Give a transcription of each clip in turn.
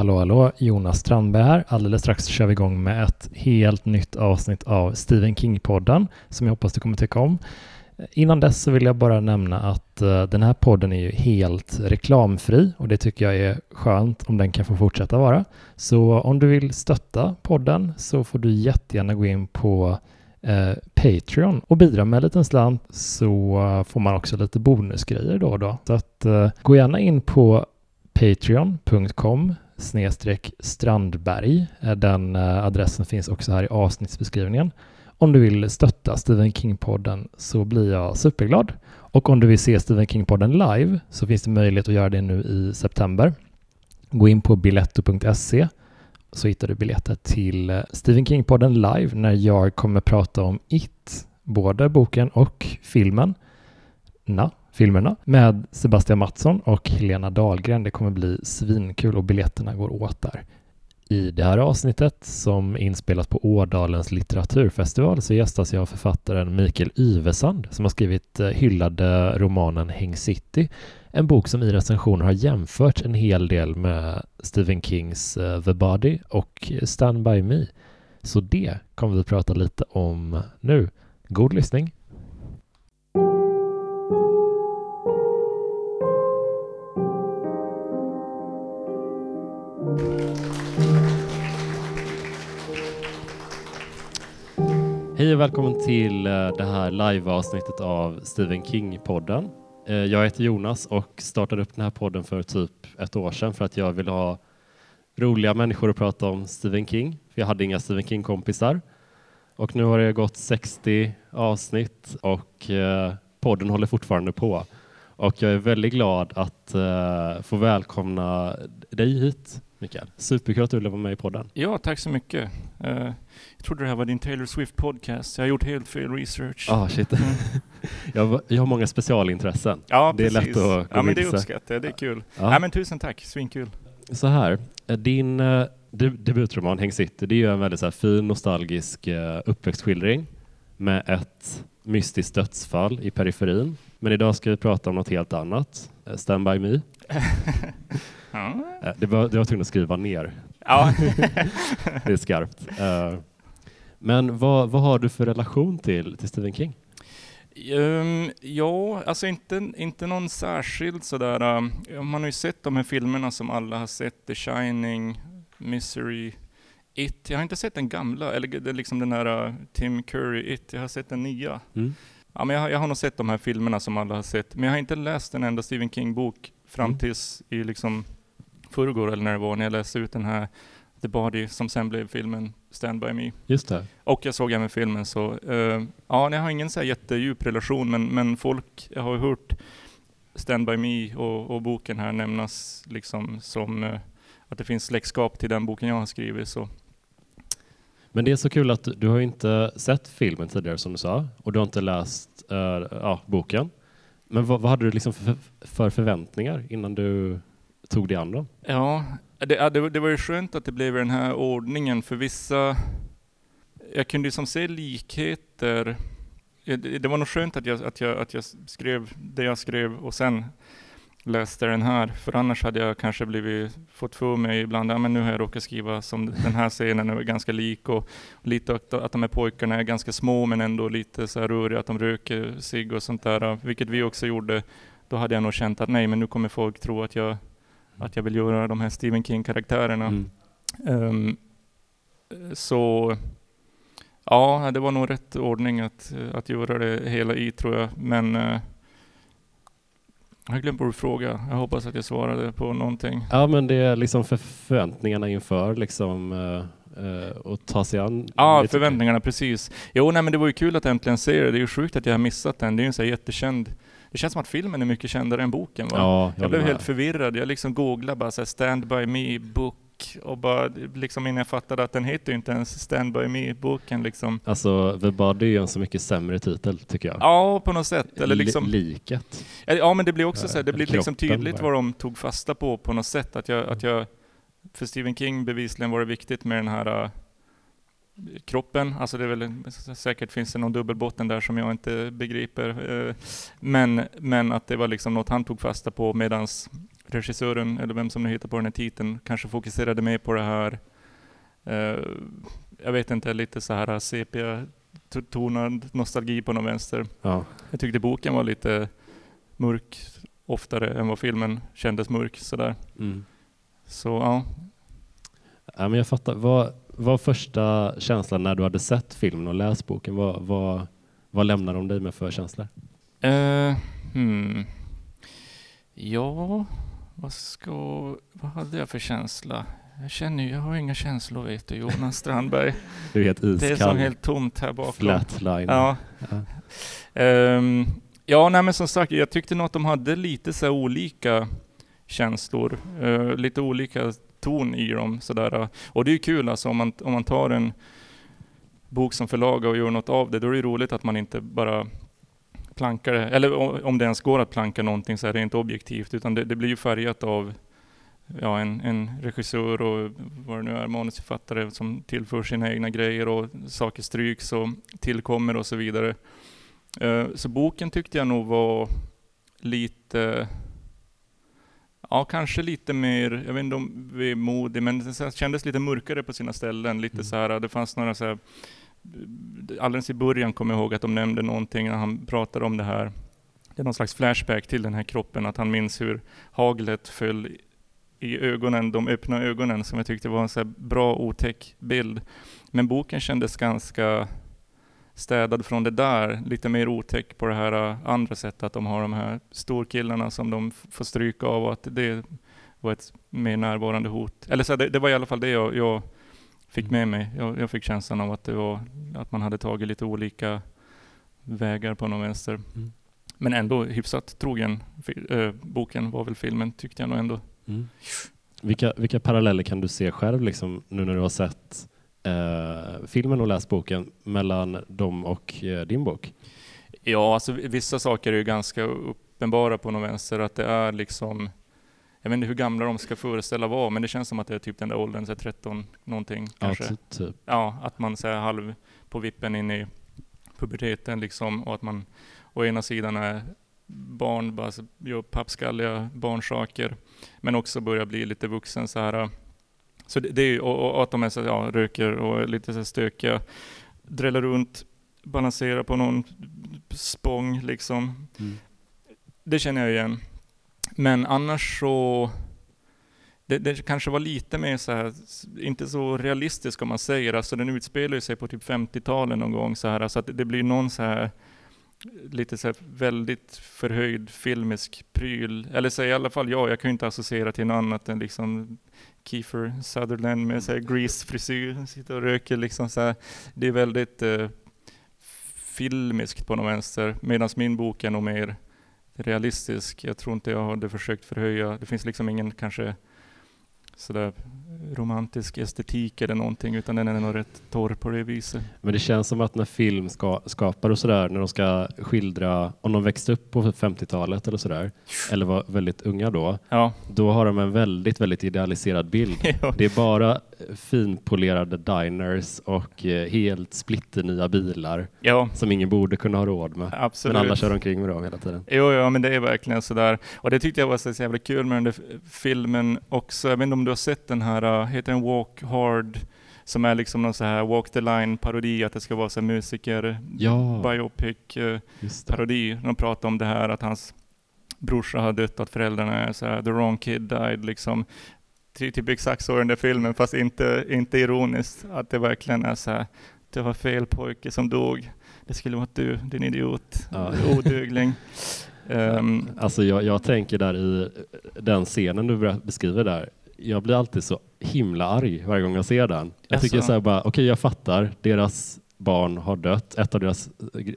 Hallå hallå, Jonas Strandberg här. Alldeles strax kör vi igång med ett helt nytt avsnitt av Stephen King-podden som jag hoppas du kommer tycka om. Innan dess så vill jag bara nämna att eh, den här podden är ju helt reklamfri och det tycker jag är skönt om den kan få fortsätta vara. Så om du vill stötta podden så får du jättegärna gå in på eh, Patreon och bidra med en liten slant så får man också lite bonusgrejer då och då. Så att eh, gå gärna in på patreon.com snedstreck Strandberg. Eh, den eh, adressen finns också här i avsnittsbeskrivningen. Om du vill stötta Stephen King-podden så blir jag superglad. Och om du vill se Stephen King-podden live så finns det möjlighet att göra det nu i september. Gå in på biletto.se så hittar du biljetter till eh, Stephen King-podden live när jag kommer prata om It, både boken och filmen. Na, filmerna med Sebastian Mattsson och Helena Dahlgren. Det kommer bli svinkul och biljetterna går åt där. I det här avsnittet som inspelas på Ådalens litteraturfestival så gästas jag av författaren Mikael Yvesand som har skrivit eh, hyllade romanen Häng City. En bok som i recensioner har jämfört en hel del med Stephen Kings eh, The Body och Stand By Me. Så det kommer vi prata lite om nu. God lyssning! Hej och välkommen till eh, det här live-avsnittet av Stephen King-podden. Eh, jag heter Jonas och startade upp den här podden för typ ett år sedan för att jag ville ha roliga människor att prata om Stephen King. För jag hade inga Stephen King-kompisar. Och nu har det gått 60 avsnitt och eh, podden håller fortfarande på. Och jag är väldigt glad att få välkomna dig hit Mikael. Superkul att du ville vara med i podden. Ja, tack så mycket. Uh, jag trodde det här var din Taylor Swift podcast. Jag har gjort helt fel research. Ah, shit. Mm. jag, jag, har många specialintressen. Ja, det precis. är lätt att Ja, men det uppskattar jag. Det är kul. Ja. Nej, men tusen tack. Svinkul. Så här, eh, din uh, debutroman Häng City, det är ju en väldigt så här, fin nostalgisk uh, uppväxtskildring med ett mystiskt dödsfall i periferin. Men idag ska vi prata om något helt annat. Stand by me. Ja. Eh, det, var, det var tvungen att skriva ner. Ja. det är skarpt. Uh, men vad, vad har du för relation till, till Stephen King? Um, ja, alltså inte, inte någon särskild sådär. Um, man har ju sett de här filmerna som alla har sett, The Shining, Misery, It. Jag har inte sett den gamla, eller liksom den där uh, Tim Curry It. Jag har sett den nya. Mm. Ja, men jag, jag, har nog sett de här filmerna som alla har sett, men jag har inte läst en enda Stephen King-bok fram mm. tills i liksom förrgår eller när det var, när jag läste ut den här The Body som sen blev filmen Stand By Me. Just det. Och jag såg även filmen så, uh, ja, jag har ingen så här jättedjup relation, men, men folk, jag har hört Stand By Me och, och boken här nämnas liksom som uh, att det finns släktskap till den boken jag har skrivit. Så. Men det är så kul att du har inte sett filmen tidigare som du sa, och du har inte läst uh, ja, boken. Men vad, vad hade du liksom för, för förväntningar innan du tog dig an dem? Ja, det, det, det var ju skönt att det blev den här ordningen för vissa. Jag kunde ju som se likheter. Det, det var nog skönt att jag, att, jag, att jag skrev det jag skrev och sen läste den här, för annars hade jag kanske blivit, fått för mig ibland, ja men nu har jag råkat skriva som den här scenen är ganska lik och, lite att, att de här pojkarna är ganska små men ändå lite så här röriga, att de röker sig och sånt där, vilket vi också gjorde. Då hade jag nog känt att nej, men nu kommer folk tro att jag att jag vill göra de här Stephen King-karaktärerna. Mm. Um, så ja, det var nog rätt ordning att, att göra det hela i tror jag. Men uh, jag vad du frågade. Jag hoppas att jag svarade på någonting. Ja, men det är liksom för förväntningarna inför liksom uh, uh, och ta sig an. Ja, förväntningarna precis. Jo, nej, men det var ju kul att äntligen se det. Det är ju sjukt att jag har missat den. Det är ju en så här jättekänd det känns som att filmen är mycket kändare än boken. Va? Ja, jag, jag blev helt förvirrad. Jag liksom googlade bara så här, Stand By Me book och bara liksom innan jag fattade att den heter ju inte ens Stand By Me-boken liksom. Alltså, The Body är en så mycket sämre titel tycker jag. Ja, på något sätt. Eller liksom... liket. Ja, men det blir också så här, det blir liksom tydligt vad de tog fasta på på något sätt. Att jag, att jag, för Stephen King bevisligen var det viktigt med den här kroppen. Alltså det är väl, säkert finns det någon dubbelbotten där som jag inte begriper. Eh, men, men att det var liksom något han tog fasta på medans regissören, eller vem som nu hittar på den här titeln, kanske fokuserade mer på det här, eh, jag vet inte, lite så här sepia-tonad nostalgi på någon vänster. Ja. Jag tyckte boken var lite mörk oftare än vad filmen kändes mörk sådär. Mm. Så ja, Ja, men jag fattar. Vad var första känslan när du hade sett filmen och läst boken? Vad, vad, vad lämnar de dig med för känslor? Eh, hmm. Ja, vad ska... Vad hade jag för känsla? Jag känner ju, jag har inga känslor vet du, Jonas Strandberg. Du är helt iskall. Det är som helt tomt här bakom. Flatline. Ja. Ja. Ehm, ja, nej men som sagt, jag tyckte nog att de hade lite så olika känslor, eh, lite olika ton i dem sådär. Och det är ju kul alltså om man, om man tar en bok som förlag och gör något av det, då är det roligt att man inte bara plankar det, eller om det ens går att planka någonting så är det inte objektivt, utan det, det blir ju färgat av ja, en, en regissör och vad det nu är, manusförfattare som tillför sina egna grejer och saker stryks och tillkommer och så vidare. Eh, Så boken tyckte jag nog var lite, ja kanske lite mer, jag vet inte om vemodig, men det kändes lite mörkare på sina ställen. Lite Mm. så här, det fanns några så här, alldeles i början kommer jag ihåg att de nämnde någonting när han pratade om det här. Det är någon slags flashback till den här kroppen, att han minns hur haglet föll i ögonen, de öppna ögonen, som jag tyckte var en så här bra otäck bild. Men boken kändes ganska städad från det där, lite mer otäck på det här äh, andra sättet, att de har de här storkillarna som de får stryka av och att det var ett mer närvarande hot. Eller så här, det, det var i alla fall det jag, jag fick med mig. Jag, jag fick känslan av att det var att man hade tagit lite olika vägar på någon vänster. Mm. Men ändå hyfsat trogen äh, boken var väl filmen, tyckte jag nog ändå. Mm. Vilka, vilka paralleller kan du se själv, liksom, nu när du har sett eh, filmen och läst boken, mellan dem och eh, din bok? Ja, alltså vissa saker är ju ganska uppenbara på någon vänster, att det är liksom jag vet inte hur gamla de ska föreställa vara, men det känns som att det är typ den där åldern, så här 13 någonting kanske. Ja, ty- typ. Ja, att man här halv på vippen in i puberteten liksom och att man å ena sidan är barn, bara gör pappskalliga barnsaker, men också börjar bli lite vuxen så här. Så det, det är och, och att de är så, ja, röker och är lite så stökiga, dräller runt, balanserar på någon spång liksom. Mm. Det känner jag igen. Men annars så det, det kanske var lite mer så här, inte så realistisk om man säger, alltså den utspelar sig på typ 50-talet någon gång så här, så att det- det blir någon så här lite så här väldigt förhöjd filmisk pryl, eller så i alla fall jag, jag kan ju inte associera till något annat än liksom Kiefer Sutherland med så här grease-frisyr, sitter och röker liksom så här. Det är väldigt eh, filmiskt på något vänster, medan min bok är nog mer realistisk. Jag tror inte jag hade försökt förhöja, det finns liksom ingen kanske sådär romantisk estetik eller någonting, utan den är nog rätt torr på det viset. Men det känns som att när film ska, skapar och sådär, när de ska skildra om de växte upp på 50-talet eller sådär, eller var väldigt unga då, Ja, då har de en väldigt, väldigt idealiserad bild. ja. Det är bara finpolerade diners och eh, helt splitternya bilar ja som ingen borde kunna ha råd med. absolut. Men alla kör omkring med dem hela tiden. Jo, ja, men det är verkligen sådär. Och det tyckte jag var så jävla kul med den där filmen också. Jag vet inte om du har sett den här, uh, heter den Walk Hard? Som är liksom någon så här Walk the Line parodi, att det ska vara så här musiker, Ja, biopic uh, just det. parodi. De pratar om det här att hans brorsa har dött, att föräldrarna är så här, the wrong kid died liksom. Ty- Typ exakt så i den där filmen, fast inte, inte ironiskt. Att det verkligen är så här, det var fel pojke som dog. Det skulle vara du, din idiot, Ja. odugling. Ehm, Alltså jag, jag tänker där i den scenen du beskriver där, jag blir alltid så himla arg varje gång jag ser den. Jag tycker Jaså? så här bara, okej jag fattar, deras barn har dött, ett av deras,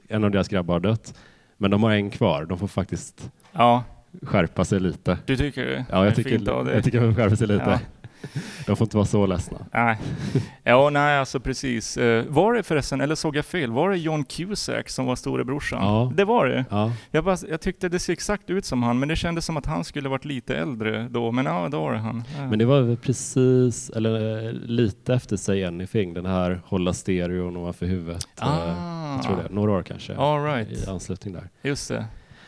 en av deras grabbar har dött, men de har en kvar, de får faktiskt ja, skärpa sig lite. du tycker det? Ja, jag tycker, jag tycker de skärpa sig lite. Ja. De får inte vara så ledsna. Nej. Ja, nej, alltså precis. Eh, Var det förresten, eller såg jag fel, var det John Cusack som var storebrorsan? Ja. Det var det. Ja, Jag, bara, jag tyckte det ser exakt ut som han, men det kändes som att han skulle varit lite äldre då. Men ja, då var det han. Ja. men det var precis, eller eh, lite efter Say Anything, den här hålla stereon ovanför huvudet. Eh, ah, Jag tror det, några år kanske. All I right, anslutning där. just det.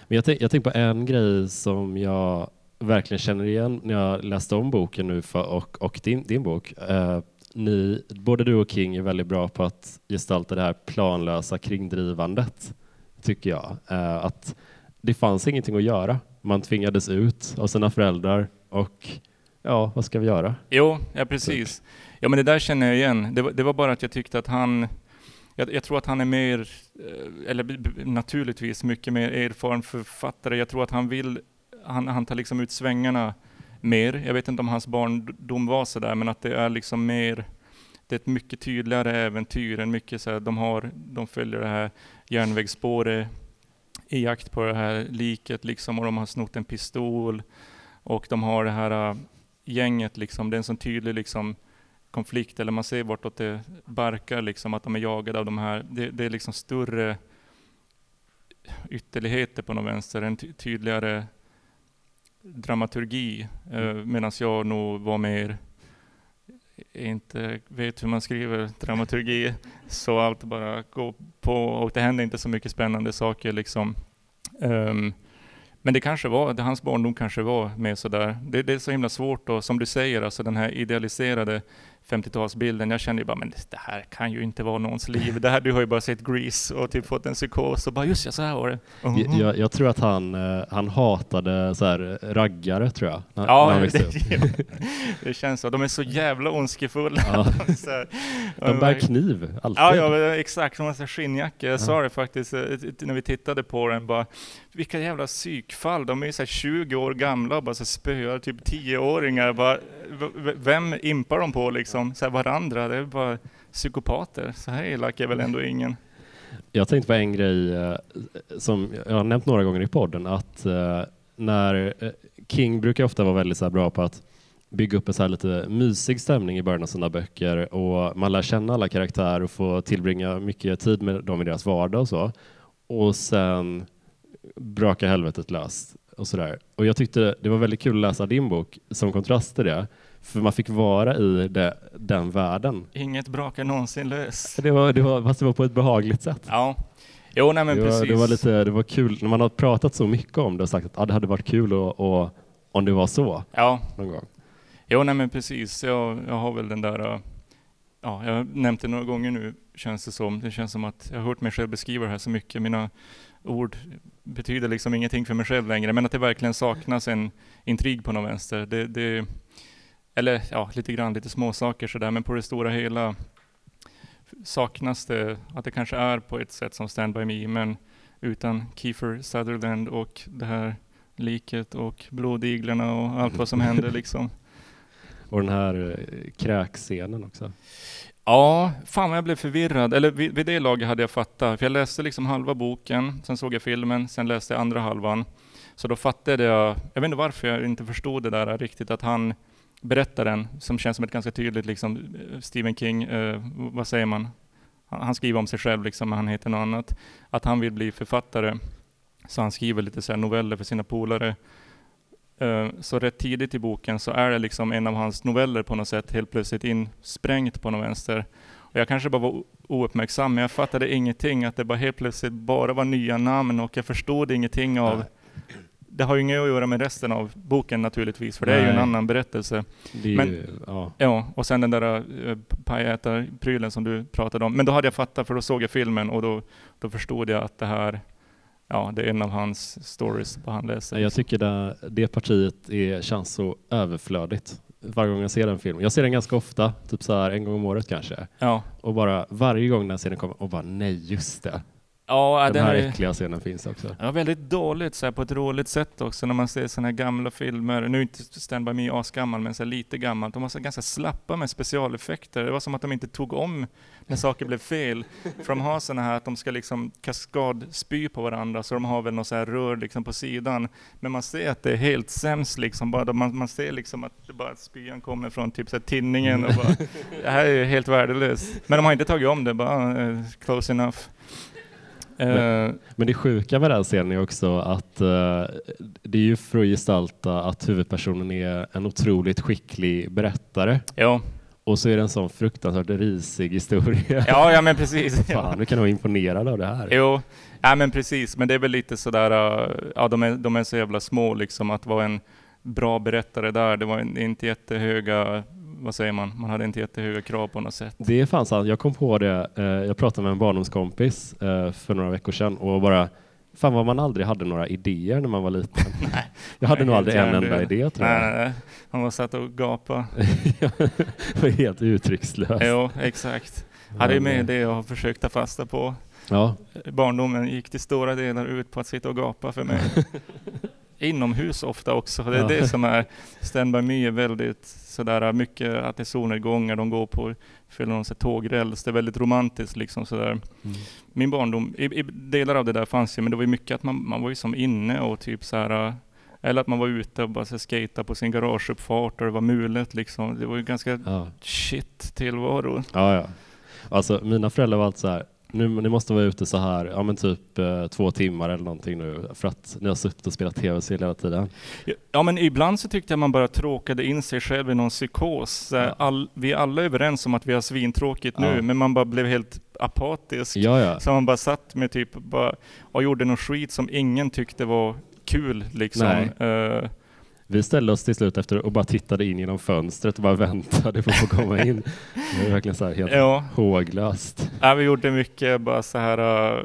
Men jag, tänk, jag tänkte på en grej som jag verkligen känner igen när jag läste om boken nu för, och, och din, din bok. Eh, ni, både du och King är väldigt bra på att gestalta det här planlösa kringdrivandet, tycker jag. Eh, att det fanns ingenting att göra. Man tvingades ut av sina föräldrar och ja, vad ska vi göra? Jo, ja precis. Ja men det där känner jag igen. Det var, det var bara att jag tyckte att han, jag, jag, tror att han är mer, Eh, eller naturligtvis mycket mer erfaren författare. Jag tror att han vill, han, han tar liksom ut svängarna mer. Jag vet inte om hans barndom var sådär, men att det är liksom mer, det är ett mycket tydligare äventyr. än mycket så här, de, har, de följer det här järnvägsspåret i jakt på det här liket liksom, och de har snott en pistol och de har det här äh, gänget liksom, det är en sån tydlig liksom konflikt, eller man ser vartåt det barkar liksom, att de är jagade av de här, det, det är liksom större ytterligheter på något vänster, en ty tydligare dramaturgi, eh, mm. medan jag nog var mer inte vet hur man skriver dramaturgi, så allt bara går på och det händer inte så mycket spännande saker liksom. Um, men det kanske var, det, hans barndom kanske var med sådär. Det, det är så himla svårt och som du säger, alltså den här idealiserade 50-talsbilden. Jag kände ju bara, men det här kan ju inte vara någons liv. Det här, du har ju bara sett Grease och typ fått en psykos och bara, just ja, så här var det. -hmm. jag, jag, tror att han, eh, han hatade så här raggare, tror jag. När, ja, när det, det känns så. De är så jävla ondskefulla. Ja. de bär kniv, alltid. Ja, ja exakt. De har skinnjacka. Jag ja. sa det faktiskt eh, när vi tittade på den, bara, vilka jävla psykfall. De är så 20 år gamla och bara så spöar typ 10-åringar. Bara, vem impar de på liksom? Så varandra? Det är bara psykopater. Så här elak är väl ändå ingen. Jag tänkte på en grej eh, som jag har nämnt några gånger i podden, att eh, när eh, King brukar ofta vara väldigt så bra på att bygga upp en så här lite mysig stämning i början av sina böcker och man lär känna alla karaktärer och får tillbringa mycket tid med dem i deras vardag och så. Och sen brakar helvetet löst och sådär. Och jag tyckte det var väldigt kul att läsa din bok som kontrast till det. För man fick vara i det, den världen. Inget brakar någonsin löst. Det var, det var, fast det var på ett behagligt sätt. Ja. Jo, nej men det precis. Var, det var lite, det var kul när man har pratat så mycket om det och sagt att ah, det hade varit kul och, och, om det var så. Ja. Någon gång. Jo, nej men precis. Jag, jag har väl den där, ja, jag har nämnt det några gånger nu, känns det som. Det känns som att jag har hört mig själv beskriva det här så mycket. Mina ord betyder liksom ingenting för mig själv längre, men att det verkligen saknas en intrig på något vänster. Det, det, eller ja, lite grann, lite små saker sådär, men på det stora hela saknas det att det kanske är på ett sätt som Stand By Me, men utan Kiefer Sutherland och det här liket och blodiglarna och allt vad som händer liksom. Och den här eh, kräkscenen också. Ja, fan vad jag blev förvirrad. Eller vid, vid det laget hade jag fattat. För jag läste liksom halva boken, sen såg jag filmen, sen läste jag andra halvan. Så då fattade jag, jag vet inte varför jag inte förstod det där riktigt, att han berättaren, som känns som ett ganska tydligt liksom, eh, Stephen King, eh, vad säger man? Han skriver om sig själv, liksom, han heter något annat. Att han vill bli författare. Så han skriver lite så noveller för sina polare. Eh, så rätt tidigt i boken så är det liksom en av hans noveller på något sätt helt plötsligt insprängt på något vänster. Och jag kanske bara var ouppmärksam, men jag fattade ingenting, att det bara helt plötsligt bara var nya namn och jag förstod ingenting av det har ju inget att göra med resten av boken naturligtvis, för det Nej. är ju en annan berättelse. Men, ju, ja. ja. och sen den där uh, pajätarprylen som du pratade om. Men då hade jag fattat, för då såg jag filmen och då, då förstod jag att det här ja, det är en av hans stories på han läser. Jag tycker det, det partiet är, känns så överflödigt varje gång jag ser den filmen. Jag ser den ganska ofta, typ så här en gång om året kanske. Ja. Och bara varje gång den scenen kommer, och bara nej, just det. Ja, den här är, äckliga scenen finns också. Ja, väldigt dåligt så här, på ett roligt sätt också när man ser sådana här gamla filmer. Nu är inte Stand By Me asgammal, men så här, lite gammalt. De var så ganska slappa med specialeffekter. Det var som att de inte tog om när saker blev fel. För de har sådana här att de ska liksom kaskadspy på varandra, så de har väl något så här rör liksom på sidan. Men man ser att det är helt sämst liksom. Bara, man, man ser liksom att det bara spyan kommer från typ så här, tinningen och bara, det här är helt värdelöst. Men de har inte tagit om det, bara uh, close enough. Men, uh, men det sjuka med den scenen är också att uh, det är ju för att gestalta att huvudpersonen är en otroligt skicklig berättare. Ja. Och så är det en sån fruktansvärt risig historia. Ja, ja men precis. Fan, du kan vara imponerad av det här. Jo, ja men precis. Men det är väl lite sådär, uh, ja de är, de är så jävla små liksom att vara en bra berättare där. Det var inte jättehöga, vad säger man, man hade inte jättehöga krav på något sätt. Det är fan sant. Jag kom på det. Eh, jag pratade med en barndomskompis eh, för några veckor sedan och bara Fan vad man aldrig hade några idéer när man var liten. jag hade Nej, nog aldrig en enda idé tror Nej, jag. nej, nej. Han var satt och gapade. var helt uttryckslös. Jo, exakt. Ja, det är med det jag har försökt ta fasta på. Ja, Barndomen gick till stora delar ut på att sitta och gapa för mig. Inomhus ofta också. Det är Ja. det som är Stand By Me är väldigt sådär mycket att det är solnedgångar, de går på fyller här tågräls. Det är väldigt romantiskt liksom sådär. Mm. Min barndom, i, i delar av det där fanns ju, men det var ju mycket att man, man var ju som inne och typ så här eller att man var ute och bara skata på sin garageuppfart och det var mulet liksom. Det var ju ganska ja. shit tillvaro. Ja, ja. Alltså mina föräldrar var alltid så här, nu, ni måste vara ute så här, ja men typ eh, två timmar eller någonting nu för att ni har suttit och spelat tv-spel hela tiden. Ja men ibland så tyckte jag man bara tråkade in sig själv i någon psykos. Ja. All, vi är alla överens om att vi har svintråkigt nu, Ja. men man bara blev helt apatisk. Ja, ja. Så man bara satt med typ bara, och gjorde någon skit som ingen tyckte var kul liksom. Nej. Eh, Vi ställde oss till slut efter och bara tittade in genom fönstret och bara väntade på att få komma in. Det var verkligen så här helt ja, håglöst. ja, vi gjorde mycket bara så här, eh,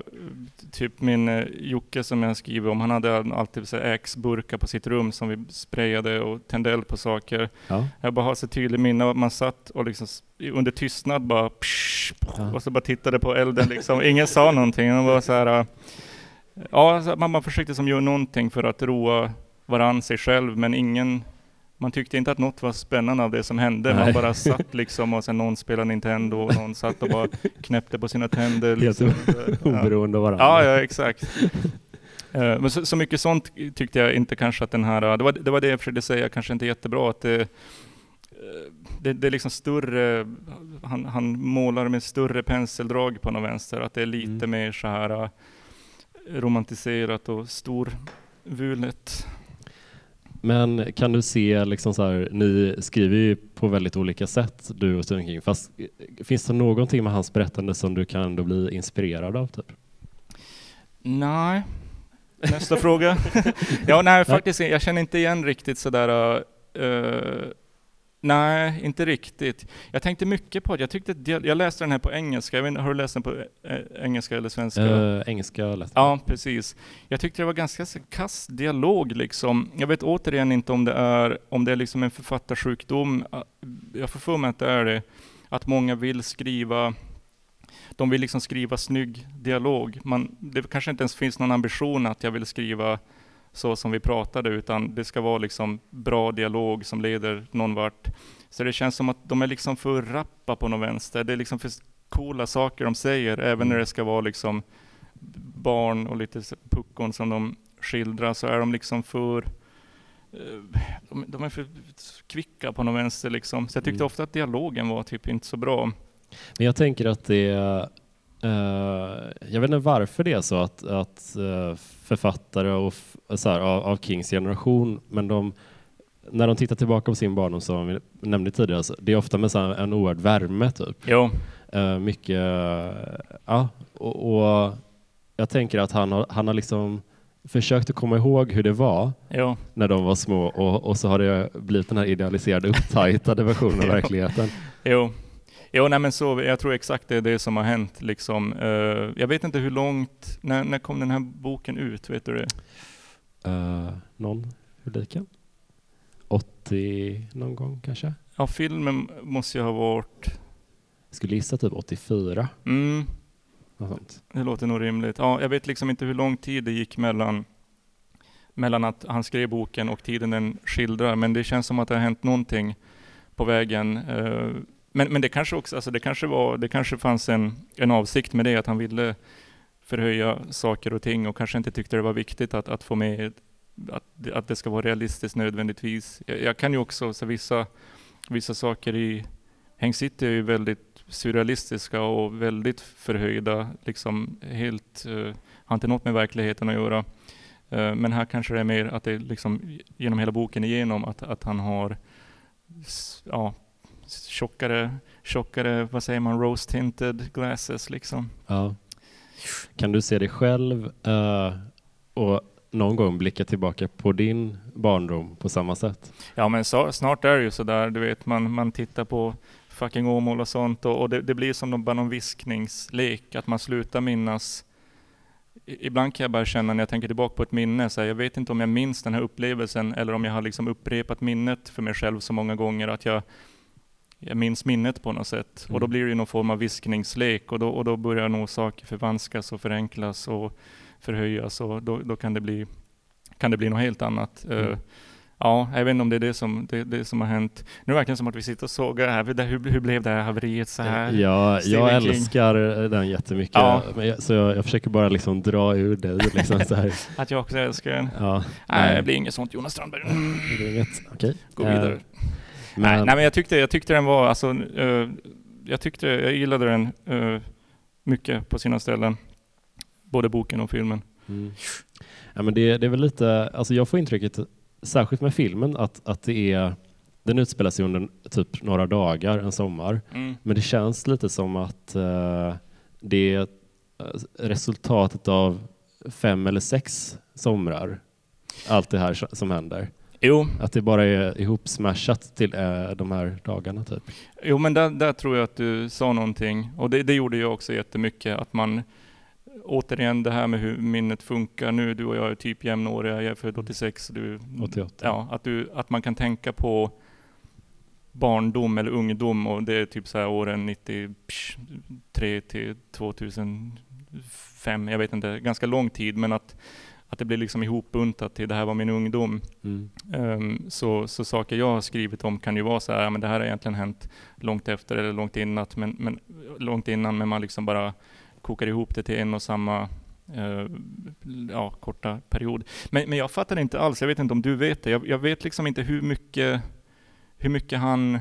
typ min uh, Jocke som jag skriver om, han hade alltid så Axe-burkar på sitt rum som vi sprayade och tände eld på saker. Ja. Jag bara har så tydlig minne att man satt och liksom under tystnad bara psh, Ja. och så bara tittade på elden liksom. Ingen sa någonting. Det var så här, äh, ja, man, man försökte som göra någonting för att roa varann, sig själv, men ingen man tyckte inte att något var spännande av det som hände. Man Nej. bara satt liksom och sen någon spelade Nintendo och någon satt och bara knäppte på sina tänder. Liksom. Oberoende av varandra. Ja, ja exakt. Eh, Men så, så mycket sånt tyckte jag inte kanske att den här, det var det, var det jag försökte säga, kanske inte jättebra att det, eh, det, det är liksom större, han, han målar med större penseldrag på något vänster, att det är lite Mm. mer så här eh, romantiserat och storvulet. Men kan du se, liksom så här, ni skriver ju på väldigt olika sätt, du och Stephen King. Fast eh, finns det någonting med hans berättande som du kan ändå bli inspirerad av? Typ? Nej. Nästa fråga. ja, nej, faktiskt, jag känner inte igen riktigt sådär... Uh, nej, inte riktigt. Jag tänkte mycket på det. Jag, tyckte, jag läste den här på engelska. Jag vet, har du läst den på eh, engelska eller svenska? Eh, engelska läste Ja, precis. Jag tyckte det var ganska kass dialog liksom. Jag vet återigen inte om det är, om det är liksom en författarsjukdom. Jag får för mig att det är det. Att många vill skriva, de vill liksom skriva snygg dialog. Man, det kanske inte ens finns någon ambition att jag vill skriva så som vi pratade, utan det ska vara liksom bra dialog som leder någon vart. Så det känns som att de är liksom för rappa på något vänster. Det är liksom för coola saker de säger, även när det ska vara liksom barn och lite puckon som de skildrar, så är de liksom för eh, de, de är för kvicka på något vänster liksom. Så jag tyckte Mm. ofta att dialogen var typ inte så bra. Men jag tänker att det jag vet inte varför det är så att, att eh, författare och så här, av, av Kings generation, men de, när de tittar tillbaka på sin barndom som vi nämnde tidigare, så det är ofta med så här en oerhörd värme typ. Jo, Eh, mycket, ja, och, och jag tänker att han har, han har liksom försökt att komma ihåg hur det var jo. när de var små och, och så har det blivit den här idealiserade, upptajtade versionen av verkligheten. Jo, jo nej men så, jag tror exakt det är det som har hänt liksom. Eh, jag vet inte hur långt, när, när kom den här boken ut, vet du det? Uh, någon publiken? 80 någon gång kanske? Ja, filmen måste ju ha varit, Jag skulle gissa typ 84. mm, sånt. det låter nog rimligt. Ja, jag vet liksom inte hur lång tid det gick mellan, mellan att han skrev boken och tiden den skildrar, men det känns som att det har hänt någonting på vägen. Eh, men, men det kanske också, alltså det kanske var, det kanske fanns en, en avsikt med det, att han ville förhöja saker och ting och kanske inte tyckte det var viktigt att, att få med att, det- att det ska vara realistiskt nödvändigtvis. Jag, jag kan ju också, så vissa, vissa saker i Häng City är ju väldigt surrealistiska och väldigt förhöjda, liksom helt, uh, har inte något med verkligheten att göra. Uh, men här kanske det är mer att det är liksom genom hela boken igenom att, att han har ja, tjockare, tjockare, vad säger man, rose tinted glasses liksom. Ja. Kan du se dig själv eh, och någon gång blicka tillbaka på din barndom på samma sätt? Ja men så, snart är det ju sådär, du vet man, man tittar på fucking Åmål och sånt och, och det, det, blir som någon, bara någon viskningslek, att man slutar minnas Ibland kan jag bara känna när jag tänker tillbaka på ett minne, så här, jag vet inte om jag minns den här upplevelsen eller om jag har liksom upprepat minnet för mig själv så många gånger att jag, jag minns minnet på något sätt. Mm. Och då blir det någon form av viskningslek och då, och då börjar nog saker förvanskas och förenklas och förhöjas och då, då kan, det bli, kan det bli något helt annat. Mm. Uh, ja, jag vet inte om det är det som, det, det som har hänt. Nu är det verkligen som att vi sitter och sågar här. Hur, hur blev det här haveriet så här? Ja, jag älskar den jättemycket. Ja. Jag, så jag, jag, försöker bara liksom dra ur dig. Liksom så här. att jag också älskar den? Ja. Nej, det blir inget sånt Jonas Strandberg. Mm. Det är inget, okej. Gå vidare. Uh, men... Nej, nej, men jag tyckte, jag tyckte den var, alltså, uh, jag tyckte, jag gillade den uh, mycket på sina ställen. Både boken och filmen. Mm. Ja, men det, det är väl lite, alltså jag får intrycket, särskilt med filmen, att, att det är den utspelar sig under typ några dagar, en sommar. Mm. Men det känns lite som att uh, det är resultatet av fem eller sex somrar. Allt det här som händer. Jo. Att det bara är ihopsmashat till uh, de här dagarna typ. Jo men där, där, tror jag att du sa någonting. Och det, det gjorde jag också jättemycket. Att man återigen det här med hur minnet funkar nu. Du och jag är typ jämnåriga. Jag är född 86. Du, 88. Ja, att, du, att man kan tänka på barndom eller ungdom och det är typ så här åren 93 till 2005. Jag vet inte, ganska lång tid men att, att det blir liksom ihopbuntat till det här var min ungdom. Mm. Um, så, så saker jag har skrivit om kan ju vara så här, men det här har egentligen hänt långt efter eller långt innan, men, men, långt innan, men man liksom bara kokar ihop det till en och samma eh, ja, korta period. Men, men jag fattar inte alls, jag vet inte om du vet det, jag, jag, vet liksom inte hur mycket, hur mycket han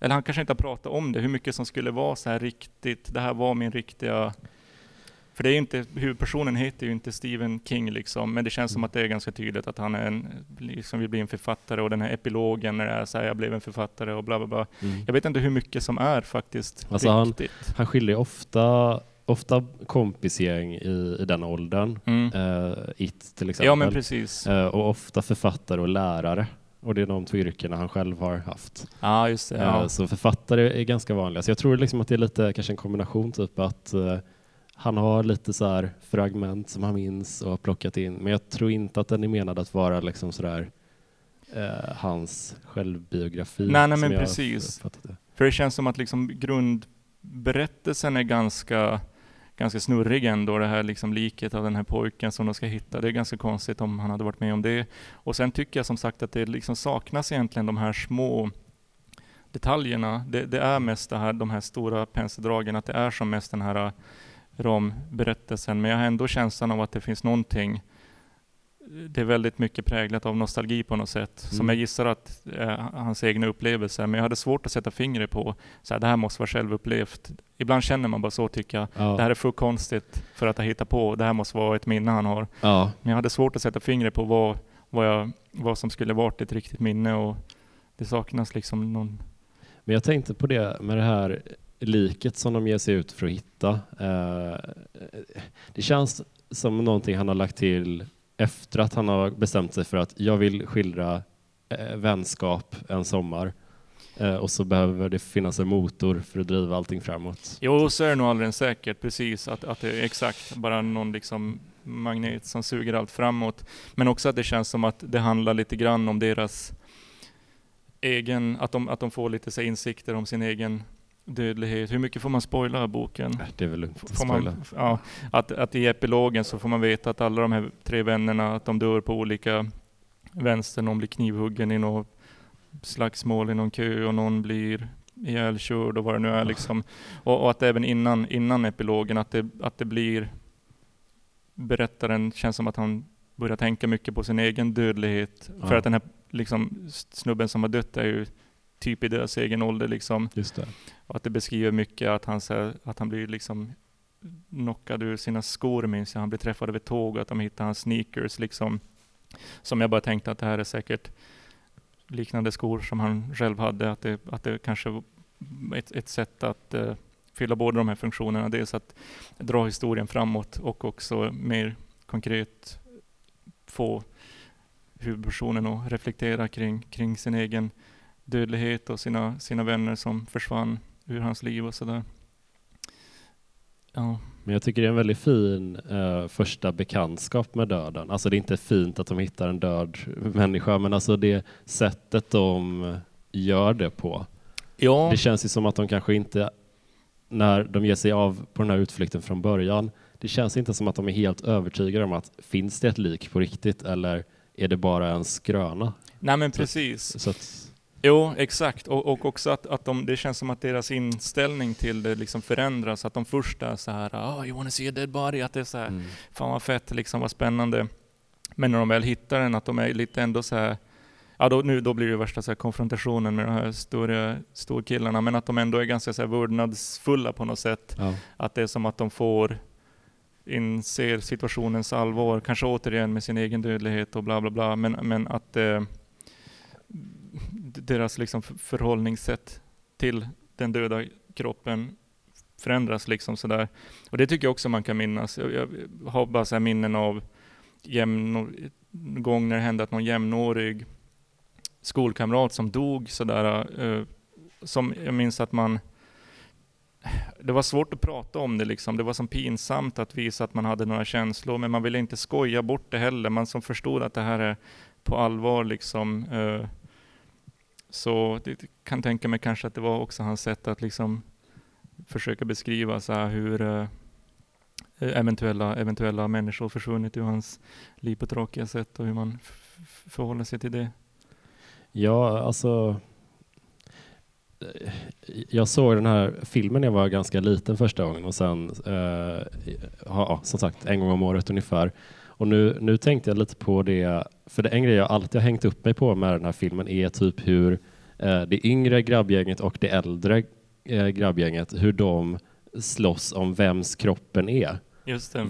eller han kanske inte har pratat om det, hur mycket som skulle vara så här riktigt, det här var min riktiga för det är inte, huvudpersonen heter ju inte Stephen King liksom, men det känns som att det är ganska tydligt att han är en, liksom vill bli en författare och den här epilogen när det är så här, jag blev en författare och bla bla bla. Mm. Jag vet inte hur mycket som är faktiskt alltså riktigt. Han, han skiljer ofta ofta kompisgäng i, i den åldern. Mm. Uh, It till exempel. Ja, men precis. Uh, och ofta författare och lärare. Och det är de två yrkena han själv har haft. Ah, just det, ja. uh, så författare är ganska vanliga. Så jag tror liksom att det är lite kanske en kombination, typ att han har lite så här fragment som han minns och har plockat in, men jag tror inte att den är menad att vara liksom sådär eh, hans självbiografi. Nej, nej men precis. Det. För det känns som att liksom grundberättelsen är ganska, ganska snurrig ändå, det här liksom liket av den här pojken som de ska hitta. Det är ganska konstigt om han hade varit med om det. Och sen tycker jag som sagt att det liksom saknas egentligen de här små detaljerna. Det, det är mest det här, de här stora penseldragen, att det är som mest den här ramberättelsen, men jag har ändå känslan av att det finns någonting det är väldigt mycket präglat av nostalgi på något sätt, mm. som jag gissar att är hans egna upplevelser. Men jag hade svårt att sätta fingret på, så här, det här måste vara självupplevt. Ibland känner man bara så tycker jag. Ja. Det här är för konstigt för att ha hittat på, det här måste vara ett minne han har. Ja. Men jag hade svårt att sätta fingret på vad, vad, jag, vad som skulle varit ett riktigt minne och det saknas liksom någon... Men jag tänkte på det med det här liket som de ger sig ut för att hitta. Eh, det känns som någonting han har lagt till efter att han har bestämt sig för att jag vill skildra eh, vänskap en sommar. Eh, och så behöver det finnas en motor för att driva allting framåt. Jo, så är det nog alldeles säkert, precis. Att, att det är exakt bara någon liksom magnet som suger allt framåt. Men också att det känns som att det handlar lite grann om deras egen, att de, att de får lite så insikter om sin egen dödlighet. Hur mycket får man spoila boken? Det är väl lugnt spoila. Man, ja, att, att i epilogen så får man veta att alla de här tre vännerna, att de dör på olika vänster. Någon blir knivhuggen i något slagsmål i någon kö och någon blir ihjälkörd och vad det nu är liksom. Och, och, att även innan, innan epilogen, att det, att det blir berättaren känns som att han börjar tänka mycket på sin egen dödlighet. Ja. För att den här liksom, snubben som har dött är ju typ i deras egen ålder. Liksom. Det. Att det beskriver mycket att han, att han blir liksom knockad ur sina skor minns jag. Han blir träffad av ett tåg och att de hittar hans sneakers. Liksom. Som jag bara tänkte att det här är säkert liknande skor som han själv hade. Att det, att det kanske var ett, ett sätt att uh, fylla båda de här funktionerna. Dels att dra historien framåt och också mer konkret få huvudpersonen att reflektera kring, kring sin egen dödlighet och sina, sina vänner som försvann ur hans liv och sådär. Ja. Men jag tycker det är en väldigt fin eh, första bekantskap med döden. Alltså det är inte fint att de hittar en död människa, men alltså det sättet de gör det på. ja. Det känns ju som att de kanske inte, när de ger sig av på den här utflykten från början, det känns inte som att de är helt övertygade om att finns det ett lik på riktigt eller är det bara en skröna? Nej men Så- precis. Så att, Jo, exakt. Och, och också att, att de, det känns som att deras inställning till det liksom förändras. Att de först är så här, oh, you wanna see a dead body? Att det är så här, mm. fan vad fett, liksom vad spännande. Men när de väl hittar den, att de är lite ändå så här, ja då, nu, då blir det värsta så här konfrontationen med de här stora, storkillarna, men att de ändå är ganska så här vördnadsfulla på något sätt. ja. Att det är som att de får inser situationens allvar, kanske återigen med sin egen dödlighet och bla bla bla, men, men att eh, deras liksom förhållningssätt till den döda kroppen förändras liksom sådär. Och det tycker jag också man kan minnas. Jag, jag har bara så minnen av jämnår, gång när det hände att någon jämnårig skolkamrat som dog sådär, eh, som jag minns att man det var svårt att prata om det liksom. Det var som pinsamt att visa att man hade några känslor, men man ville inte skoja bort det heller. Man som förstod att det här är på allvar liksom. Eh, så det kan tänka mig kanske att det var också hans sätt att liksom försöka beskriva så här hur eh, eventuella, eventuella människor försvunnit ur hans liv på tråkiga sätt och hur man förhåller sig till det. Ja, alltså. Eh, jag såg den här filmen när jag var ganska liten första gången och sen, eh, ja, som sagt, en gång om året ungefär. Och nu, nu tänkte jag lite på det, för det en grej jag alltid har hängt upp mig på med den här filmen är typ hur eh, det yngre grabbgänget och det äldre eh, grabbgänget, hur de slåss om vems kroppen är.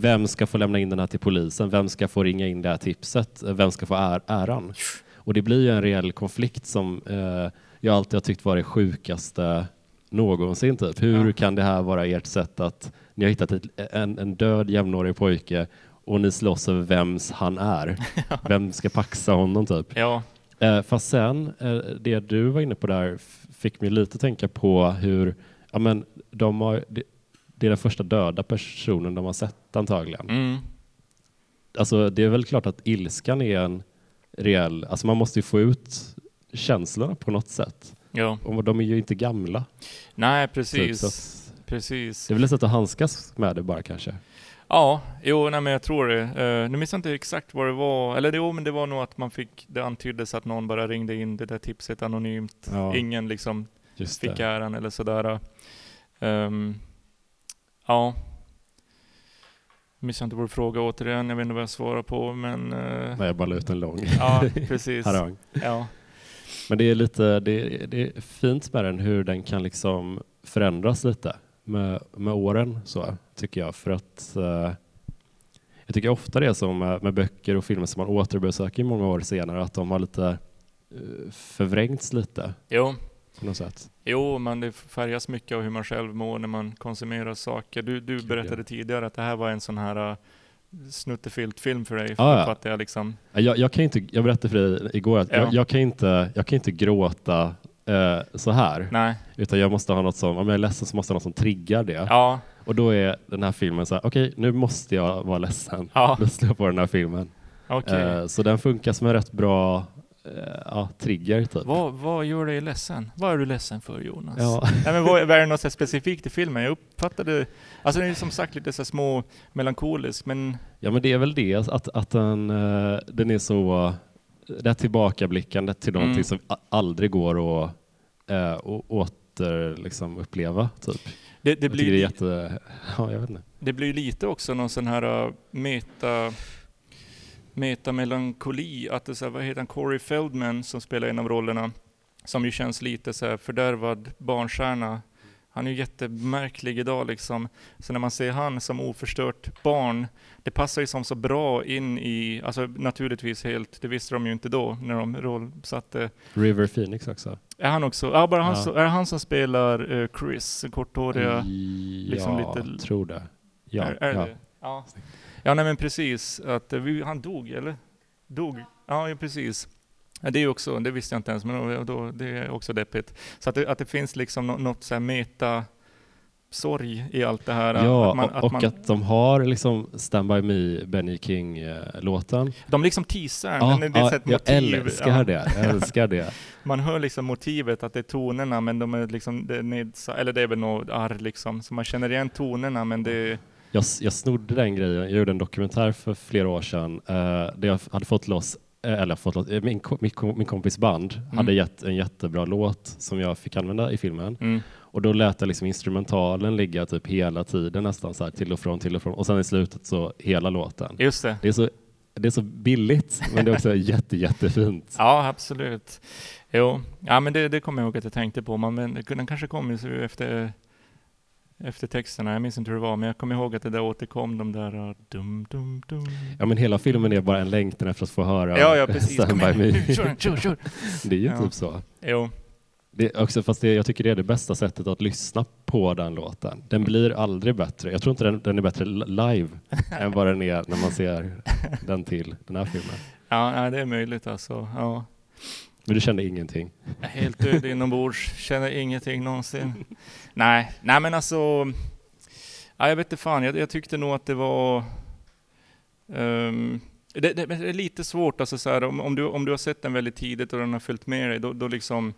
Vem ska få lämna in den här till polisen? Vem ska få ringa in det här tipset? Vem ska få är äran? Och det blir ju en reell konflikt som eh, jag alltid har tyckt var det sjukaste någonsin. Typ. Hur Ja. kan det här vara ert sätt att ni har hittat ett, en, en död jämnårig pojke och ni slåss över vems han är? Vem ska paxa honom typ? Ja, Eh, fast sen, eh, det du var inne på där fick mig lite tänka på hur, ja men de har, det, det är den första döda personen de har sett antagligen. mm. Alltså det är väl klart att ilskan är en reell, alltså man måste ju få ut känslorna på något sätt. ja. Och de är ju inte gamla. Nej, Typ, precis. att Precis. det är väl ett sätt att handskas med det bara kanske. Ja, jo, nej men jag tror det. Uh, nu minns jag inte exakt vad det var. Eller jo, men det var nog att man fick, det antyddes att någon bara ringde in det där tipset anonymt. Ja, Ingen liksom just fick det. äran eller sådär. Um, ja. Minns jag inte vår fråga återigen. Jag vet inte vad jag svarar på, men... eh, Nej, jag bara la ut en lång ja, precis. harang. Ja. Men det är lite, det, det är fint med den hur den kan liksom förändras lite med, med åren så tycker jag. För att eh, jag tycker ofta det är som med, med böcker och filmer som man återbesöker många år senare att de har lite eh, förvrängts lite Jo, på något sätt. Jo, men det färgas mycket av hur man själv mår när man konsumerar saker. Du, du berättade tidigare att det här var en sån här uh, snuttefilt-film för dig. Ja, ja. Att jag liksom, Jag, jag, kan inte, jag berättade för dig igår att Ja. jag, jag, kan inte, jag kan inte gråta eh, så här. nej. Utan jag måste ha något som, om jag är ledsen så måste jag ha något som triggar det. Ja, Och då är den här filmen så här, okej nu måste jag vara ledsen. ja, Då slår jag på den här filmen. okej. Eh, så den funkar som en rätt bra eh, ja, trigger typ. Vad, vad gör dig ledsen? Vad är du ledsen för Jonas? Ja. Nej, men vad, är det något specifikt i filmen? Jag uppfattade, alltså den är som sagt lite så små melankolisk, men ja men det är väl det att, att den, eh, den är så det här tillbakablickandet till någonting Mm. som aldrig går att eh, åter liksom, uppleva. Typ. det, blir, jätte... Ja, jag vet inte. det blir lite också någon sån här uh, meta metamelankoli, att det så här, vad heter han, Corey Feldman som spelar en av rollerna, som ju känns lite så här fördärvad barnstjärna. Han är ju jättemärklig idag liksom. Så när man ser han som oförstört barn, det passar ju som så bra in i, alltså naturligtvis helt, det visste de ju inte då när de rollsatte. River Phoenix också. Är han också, ja bara han, Ja. Så, är han som spelar eh, Chris, korthåriga? liksom ja, lite- tror det. Ja, är, är ja. Det? ja. Ja, nej men precis. Att, eh, vi, han dog, eller? Dog? Ja, ja precis. Ja, det är också, det visste jag inte ens, men då, det är också deppigt. Så att det, att det finns liksom nå- något så här meta sorg i allt det här. Ja, att man, att och man, att de har liksom Stand By Me, Benny King-låten. de liksom teasar. Ja, det är ja, ett jag motiv. älskar Ja. det. Jag älskar det. Man hör liksom motivet, att det är tonerna, men de är liksom, det är nedsa, eller det är väl något arr liksom. Så man känner igen tonerna, men det är, Jag, jag snodde den grejen. Jag gjorde en dokumentär för flera år sedan eh, där jag hade fått loss eller fått loss, eh, min, min, min kompis band Mm. hade gett en jättebra låt som jag fick använda i filmen. mm. Och då lät jag liksom instrumentalen ligga typ hela tiden nästan så här till och från, till och från. Och sen i slutet så hela låten. just det. Det är så, det är så billigt men det är också jätte, jättefint. Ja, absolut. Jo, ja men det, det kommer jag ihåg att jag tänkte på. Man, men den kanske kom ju efter, efter texterna. Jag minns inte hur det var, men jag kommer ihåg att det där återkom, de där uh, dum, dum, dum. Ja men hela filmen är bara en längtan efter att få höra Ja, ja precis. Stand By. Me. Kör, kör, kör. Det är ju Ja. typ så. Jo, Det också, fast det, jag tycker det är det bästa sättet att lyssna på den låten. Den blir aldrig bättre. Jag tror inte den, den är bättre li- live än vad den är när man ser den till den här filmen. ja, det är möjligt alltså. Ja. Men du kände ingenting? Helt död inombords, känner ingenting någonsin. nej, nej men alltså. Ja, jag vet inte fan, jag, jag tyckte nog att det var um, det, det, det är lite svårt, alltså så här, om, om, du, om du har sett den väldigt tidigt och den har följt med dig, då, då, liksom,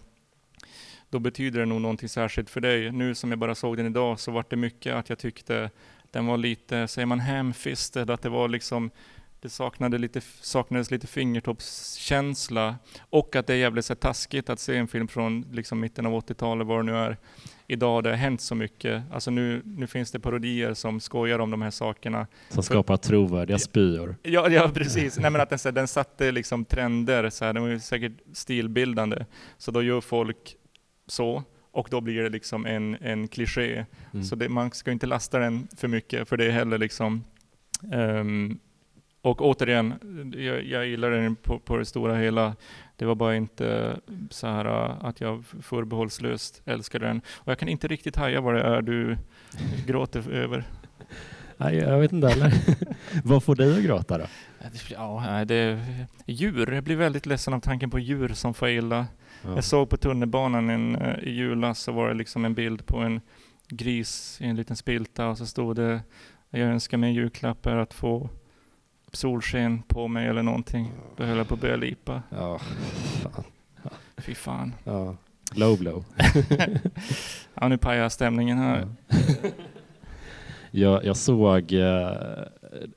då betyder det nog någonting särskilt för dig. Nu som jag bara såg den idag så var det mycket att jag tyckte den var lite, säger man 'hemfisted' att det var liksom det saknade lite, saknades lite fingertoppskänsla och att det är jävligt så taskigt att se en film från liksom, mitten av 80-talet, vad det nu är. Idag det har hänt så mycket. Alltså nu, nu finns det parodier som skojar om de här sakerna. Som skapar trovärdiga spyor. Ja, ja precis. Nej, men att den, så här, den satte liksom trender, så här, den var ju säkert stilbildande. Så då gör folk så, och då blir det liksom en, en kliché. Mm. Så det, man ska inte lasta den för mycket, för det är heller liksom ehm, och återigen, jag, jag gillar den på, på det stora hela. Det var bara inte så här äh, att jag förbehållslöst älskar den. Och jag kan inte riktigt haja vad det är du gråter över. Nej, jag vet inte heller. vad får dig att gråta då? Ja, det djur. Jag blir väldigt ledsen av tanken på djur som får illa. Ja. Jag såg på tunnelbanan en, eh, i julas så var det liksom en bild på en gris i en liten spilta och så stod det Jag önskar mig en julklapp är att få solsken på mig eller någonting. Då höll jag på att börja lipa. Ja, fan. Fy fan. Ja. Low blow. Ja, nu pajar jag stämningen här. Jag, jag såg, eh,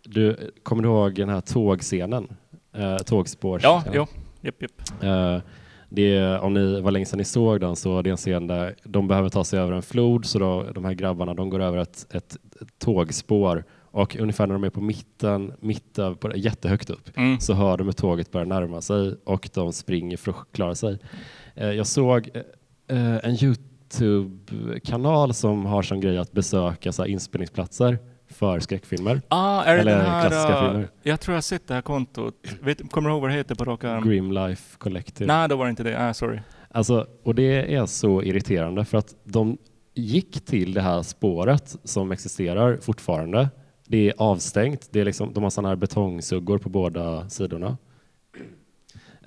du, kommer du ihåg den här tågscenen? Eh, tågspårs. Ja, jo. Japp, japp. Eh, det om ni var länge sedan ni såg den så det är en scen där de behöver ta sig över en flod så då, de här grabbarna de går över ett, ett, ett tågspår och ungefär när de är på mitten, mitt över, på, jättehögt upp Mm. så hör de hur tåget börjar närma sig och de springer för att klara sig. Eh, jag såg eh, en Youtube-kanal som har som grej att besöka så här, inspelningsplatser för skräckfilmer. Ah, är det Eller den här... klassiska uh, filmer. jag tror jag har sett det här kontot. Vet, kommer du ihåg vad det heter på rak arm? Grim Life Collective. Nej, då var det inte det. Ah, sorry. Alltså, och det är så irriterande för att de gick till det här spåret som existerar fortfarande. Det är avstängt. Det är liksom, de har sådana här betongsuggor på båda sidorna.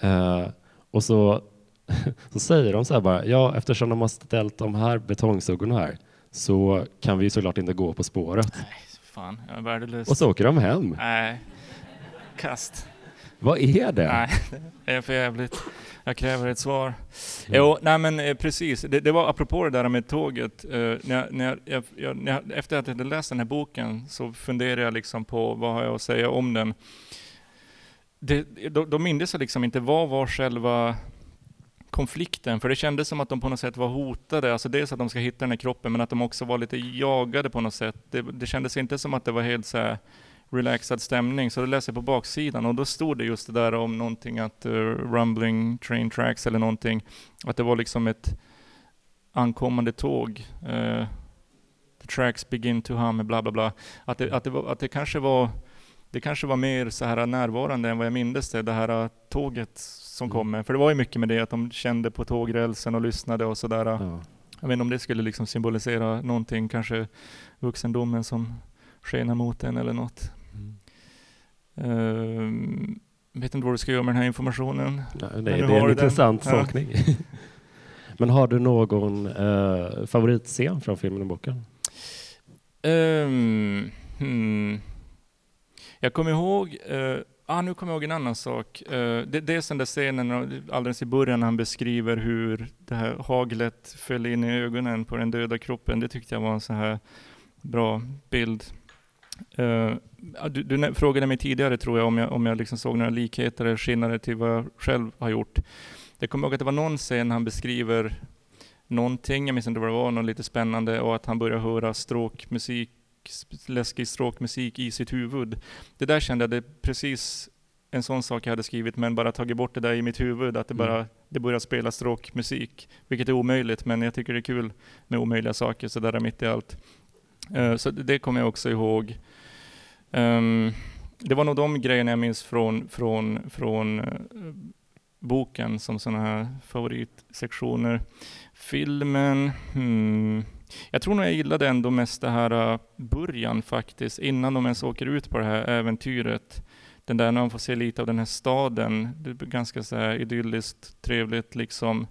Eh, och så, så säger de så här bara, ja eftersom de har ställt de här betongsuggorna här så kan vi såklart inte gå på spåret. Fan, jag är värdelös. Och så åker de hem. Nej. Kast. Vad är det? Nej, det är för jävligt. Jag kräver ett svar. Jo, nej men eh, precis. Det, det var apropå det där med tåget. Eh, när jag, när jag, jag, när jag, efter att jag hade läst den här boken så funderade jag liksom på vad har jag att säga om den. Det, då, då mindes jag liksom inte vad var själva konflikten, för det kändes som att de på något sätt var hotade. Alltså dels att de ska hitta den här kroppen, men att de också var lite jagade på något sätt. Det, det kändes inte som att det var helt så här relaxad stämning, så då läste jag på baksidan och då stod det just det där om någonting att uh, rumbling train tracks eller någonting, att det var liksom ett ankommande tåg. Uh, the tracks begin to hum, bla bla bla. Att det, att det, var, att det kanske var det kanske var mer så här närvarande än vad jag mindes det, det här tåget som Mm. kommer. För det var ju mycket med det att de kände på tågrälsen och lyssnade och sådär. Ja. Jag vet inte om det skulle liksom symbolisera någonting, kanske vuxendomen som skenar mot en eller något. Mm. Ehm, vet inte vad du ska göra med den här informationen. Nej, det, det är en intressant den. Ja. tolkning. Men har du någon eh, favoritscen från filmen och boken? Ehm, hmm. Jag kommer ihåg, eh, ah, nu kommer jag ihåg en annan sak. Eh, det, är den där scenen alldeles i början när han beskriver hur det här haglet föll in i ögonen på den döda kroppen. Det tyckte jag var en så här bra bild. Eh, du, du frågade mig tidigare tror jag om jag, om jag liksom såg några likheter eller skillnader till vad jag själv har gjort. Jag kommer ihåg att det var någon scen han beskriver någonting, jag minns inte vad det var, något lite spännande och att han börjar höra stråkmusik, läskig stråkmusik i sitt huvud. Det där kände jag, det är precis en sån sak jag hade skrivit men bara tagit bort det där i mitt huvud, att det Mm. bara det börjar spela stråkmusik. Vilket är omöjligt, men jag tycker det är kul med omöjliga saker så där är mitt i allt. Eh, så det, kommer jag också ihåg. Ehm, det var nog de grejerna jag minns från, från, från eh, boken som sådana här favoritsektioner. Filmen, hmm. Jag tror nog jag gillade ändå mest det här uh, början faktiskt, innan de ens åker ut på det här äventyret. Den där när man får se lite av den här staden, det är ganska så här idylliskt, trevligt liksom.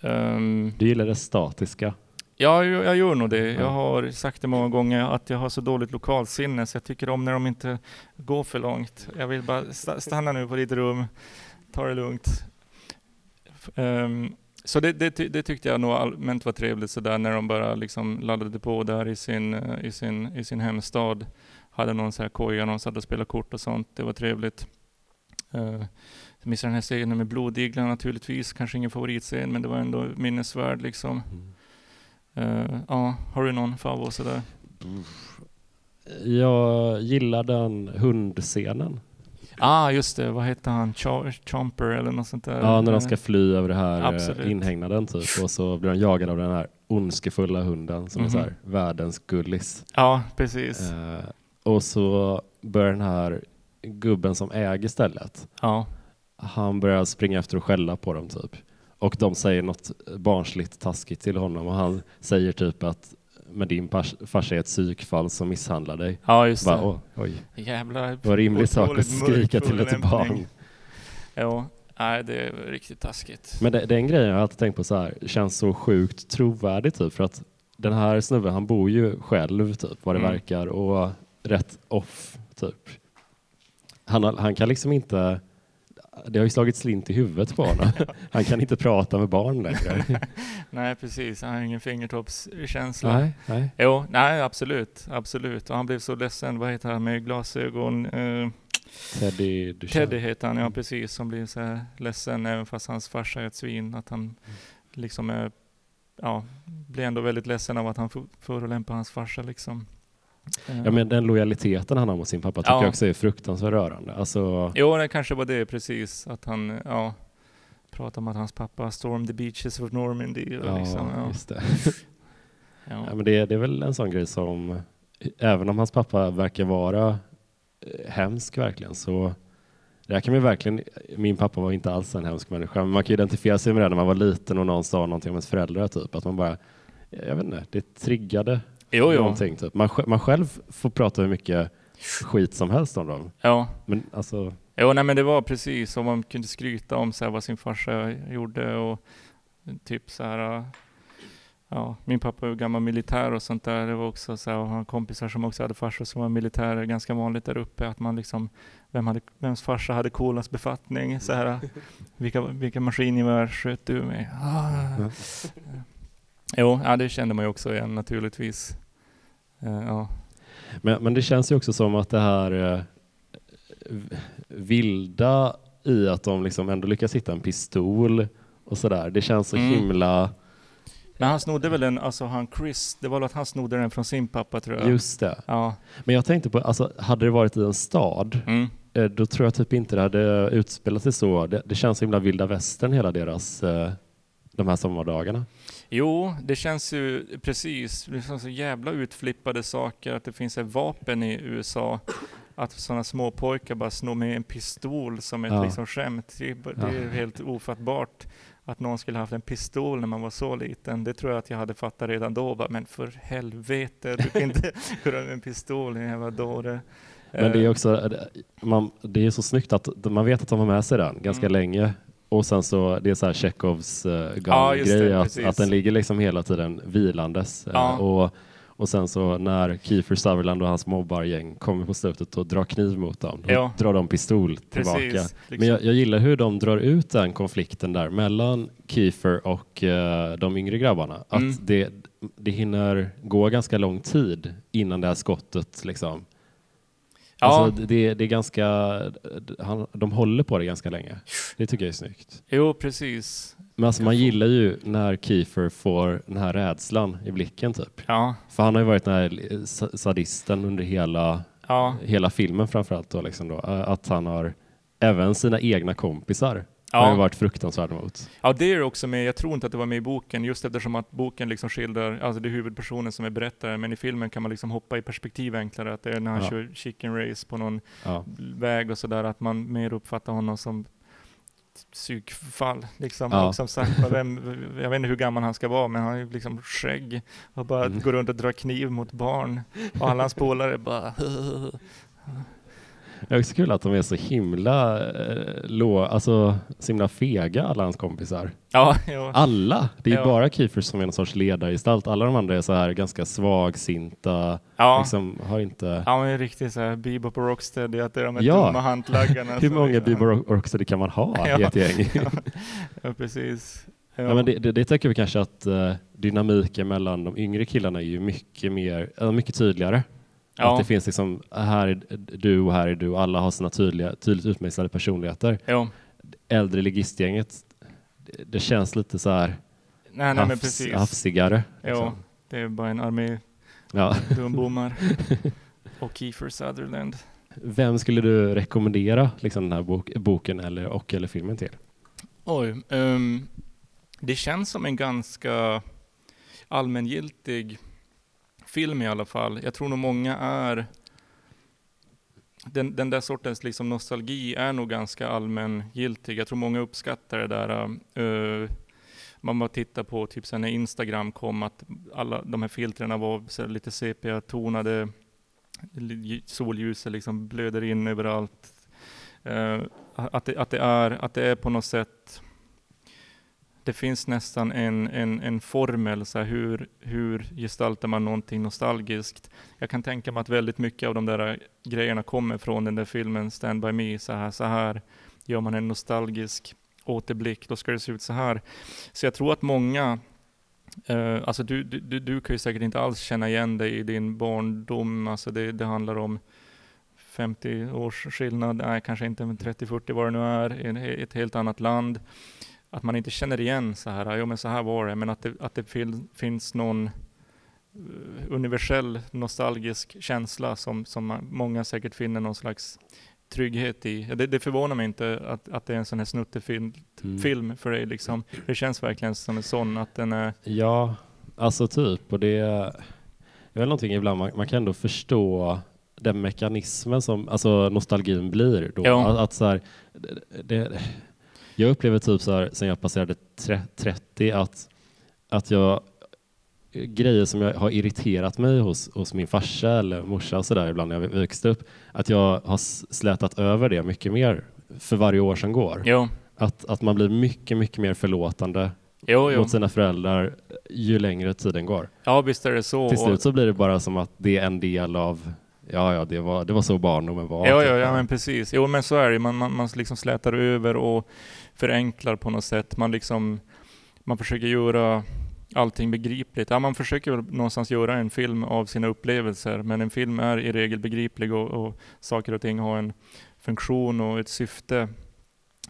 Um, Du gillar det statiska. Ja, jag, gör nog det. Ja. Jag har sagt det många gånger att jag har så dåligt lokalsinne så jag tycker om när de inte går för långt. Jag vill bara sta- stanna nu på ditt rum, ta det lugnt. Ehm, så det, det, det tyckte jag nog allmänt var trevligt sådär när de bara liksom laddade på där i sin, eh, i sin, i sin hemstad. Hade någon så här koja, någon satt och spelade kort och sånt. Det var trevligt. Uh, minns den här scenen med blodiglarna naturligtvis. Kanske ingen favoritscen men det var ändå minnesvärd liksom. Eh, ja, har du någon favorit sådär? Jag gillar den hundscenen. Ah, just det. Vad hette han? Ch- Chomper eller något sånt där? Ja, när de ska fly över det här Absolut. eh, inhägnaden typ och så blir de jagade av den här ondskefulla hunden som är så Mhm. här världens gullis. Ja, precis. Eh, och så börjar den här gubben som äger stället, Ja. han börjar springa efter och skälla på dem typ. Och de säger något barnsligt taskigt till honom och han säger typ att men din farsa är ett psykfall som misshandlar dig. ja, just Bara, det. "Åh, oj, Jävla vad rimlig sak att skrika till ett barn. Ja, nej det är riktigt taskigt. Men det, det är en grej jag har alltid tänkt på så här, känns så sjukt trovärdigt typ för att den här snubben han bor ju själv typ vad det Mm. verkar och rätt off typ. Han, har- han kan liksom inte, det har ju slagit slint i huvudet på honom. Han kan inte prata med barn längre. Nej, precis. Han har ingen fingertoppskänsla. nej, nej. Jo, nej absolut, absolut. Och han blev så ledsen, vad heter han med glasögon? Eh, Teddy Duchamp. Teddy heter han, ja precis, som blir så här ledsen även fast hans farsa är ett svin. Att han liksom är, ja, blir ändå väldigt ledsen av att han förolämpar hans farsa liksom. Ja men den lojaliteten han har mot sin pappa tycker Ja. jag också är fruktansvärt rörande. Alltså, Jo, det kanske var det precis, att han, ja, pratar om att hans pappa stormed the beaches of Normandy. Och ja, liksom, ja, just det. ja. Ja, men det, det är väl en sån grej som, även om hans pappa verkar vara eh, hemsk verkligen, så där kan man verkligen, min pappa var inte alls en hemsk människa, men man kan identifiera sig med det när man var liten och någon sa någonting om ens föräldrar, typ, att man bara, jag vet inte, det triggade Jo, jo. någonting. Typ. Man, man själv får prata hur mycket skit som helst om dem, Ja. men alltså, Jo, nej men det var precis som man kunde skryta om så här, vad sin farsa gjorde och typ så här. Ja, min pappa är ju gammal militär och sånt där. Det var också så här, och han kompisar som också hade farsor som var militärer. Ganska vanligt där uppe att man liksom, vem hade, vems farsa hade coolast befattning? Så här, vilka, vilka maskingevär sköt du med? Ah. Jo, ja, det kände man ju också igen naturligtvis. Eh, ja. Men, men det känns ju också som att det här v- vilda i att de liksom ändå lyckas hitta en pistol och sådär. Det känns så Mm. himla... Men han snodde väl den, alltså han Chris, det var väl att han snodde den från sin pappa tror jag. Just det. Ja. Men jag tänkte på, alltså, hade det varit i en stad, Mm. eh, då tror jag typ inte det hade utspelat sig så. Det, det känns så himla vilda västern hela deras, de här sommardagarna. Jo, det känns ju precis, det är så jävla utflippade saker att det finns ett vapen i USA. Att sådana små pojkar bara snor med en pistol som ett Ja. liksom skämt. Det är, det är Ja. helt ofattbart att någon skulle haft en pistol när man var så liten. Det tror jag att jag hade fattat redan då. Bara, men för helvete, du kan inte runt med en pistol, din jävla dåre. Men det är Eh, också, man, det är så snyggt att man vet att de har med sig den ganska Mm. länge. Och sen så, det är så här Chekhovs uh, Ja, grej, det, att, att den ligger liksom hela tiden vilandes. Eh, Ja. och, och sen så när Kiefer Sutherland och hans mobbargäng kommer på slutet och drar kniv mot dem, då Ja. drar de pistol tillbaka. Precis. Men Liksom. jag, jag gillar hur de drar ut den konflikten där mellan Kiefer och eh, de yngre grabbarna. Att Mm. det, det hinner gå ganska lång tid innan det här skottet liksom. Ja, Alltså, det, det är ganska, han, de håller på det ganska länge. Det tycker jag är snyggt. jo, precis. Men alltså, man gillar ju när Kiefer får den här rädslan i blicken typ. Ja, För han har ju varit den här sa- sadisten under hela, ja, hela filmen framförallt. Då, liksom då. Att han har även sina egna kompisar har ju ja. varit fruktansvärd mot. ja, det är också med. Jag tror inte att det var med i boken, just eftersom att boken liksom skildrar, alltså det är huvudpersonen som är berättare, men i filmen kan man liksom hoppa i perspektiv enklare, att det är när han Ja. kör chicken race på någon Ja. väg och sådär, att man mer uppfattar honom som psykfall. Liksom. Ja. Och som sagt, vem, jag vet inte hur gammal han ska vara, men han har ju liksom skägg och bara Mm. går runt och drar kniv mot barn. Och alla hans polare bara Det är också kul att de är så himla, eh, lå, alltså, så himla fega alla hans kompisar. Ja, ja. Alla! Det är Ja. bara Kiefer som är en sorts ledargestalt. Alla de andra är så här ganska svagsinta, ja. liksom har inte... Ja, men riktigt såhär Bebop och Rocksteady, att det är de här Ja. dumma hantlaggarna. Hur många liksom- Bieber och Rocksteady kan man ha i Ja. ett gäng? Ja, precis. Ja. Men det, det, det tycker vi kanske att uh, dynamiken mellan de yngre killarna är ju mycket, mer, äh, mycket tydligare. Ja. Att det finns liksom, här är du och här är du, alla har sina tydliga, tydligt utmejslade personligheter. ja. Äldre ligistgänget, det, det känns lite så här Nej, nej men hafs, hafsigare. Ja, liksom. det är bara en armé Ja. dumbommar. och Kiefer Sutherland. Vem skulle du rekommendera liksom, den här bok, boken eller, och eller filmen till? Oj, ehm, det känns som en ganska allmängiltig film i alla fall. Jag tror nog många är den, den där sortens liksom nostalgi är nog ganska allmängiltig. Jag tror många uppskattar det där. Uh, man bara tittar på typ sen när Instagram kom, att alla de här filtrerna var så här lite sepia-tonade. Solljuset liksom blöder in överallt. Uh, att, det, att, det är, att det är på något sätt det finns nästan en, en, en formel, så här, hur, hur gestaltar man någonting nostalgiskt? Jag kan tänka mig att väldigt mycket av de där grejerna kommer från den där filmen Stand By Me, så här, så här gör man en nostalgisk återblick, då ska det se ut så här. Så jag tror att många, eh, alltså du, du, du- du kan ju säkert inte alls känna igen dig i din barndom, alltså det, det handlar om 50 års skillnad, nej kanske inte, men 30-40 vad det nu är, ett helt annat land. Att man inte känner igen så här, jo men så här var det, men att det, att det fin, finns någon eh, universell nostalgisk känsla som, som många säkert finner någon slags trygghet i. Det, det förvånar mig inte att, att det är en sån här snuttefilm Mm. film för dig liksom. Det känns verkligen som en sån, att den är, Ja, alltså typ. Och det är väl någonting ibland, man, man kan ändå förstå den mekanismen som alltså nostalgin blir då. Ja. Att, att så här, det, det, jag upplever typ så här sen jag passerade tre- 30 att, att jag grejer som jag har irriterat mig hos, hos min farsa eller morsa och så där ibland när jag växte upp, att jag har slätat över det mycket mer för varje år som går. jo, Att, att man blir mycket, mycket mer förlåtande jo, jo. mot sina föräldrar ju längre tiden går. Ja, visst är det så. Till slut så blir det bara som att det är en del av, ja ja, det var, det var så barndomen var. Ja, typ. ja, ja, men precis. Jo, men så är det. Man, man, man liksom slätar över och förenklar på något sätt. Man liksom, man försöker göra allting begripligt. Ja, man försöker någonstans göra en film av sina upplevelser, men en film är i regel begriplig och, och saker och ting har en funktion och ett syfte,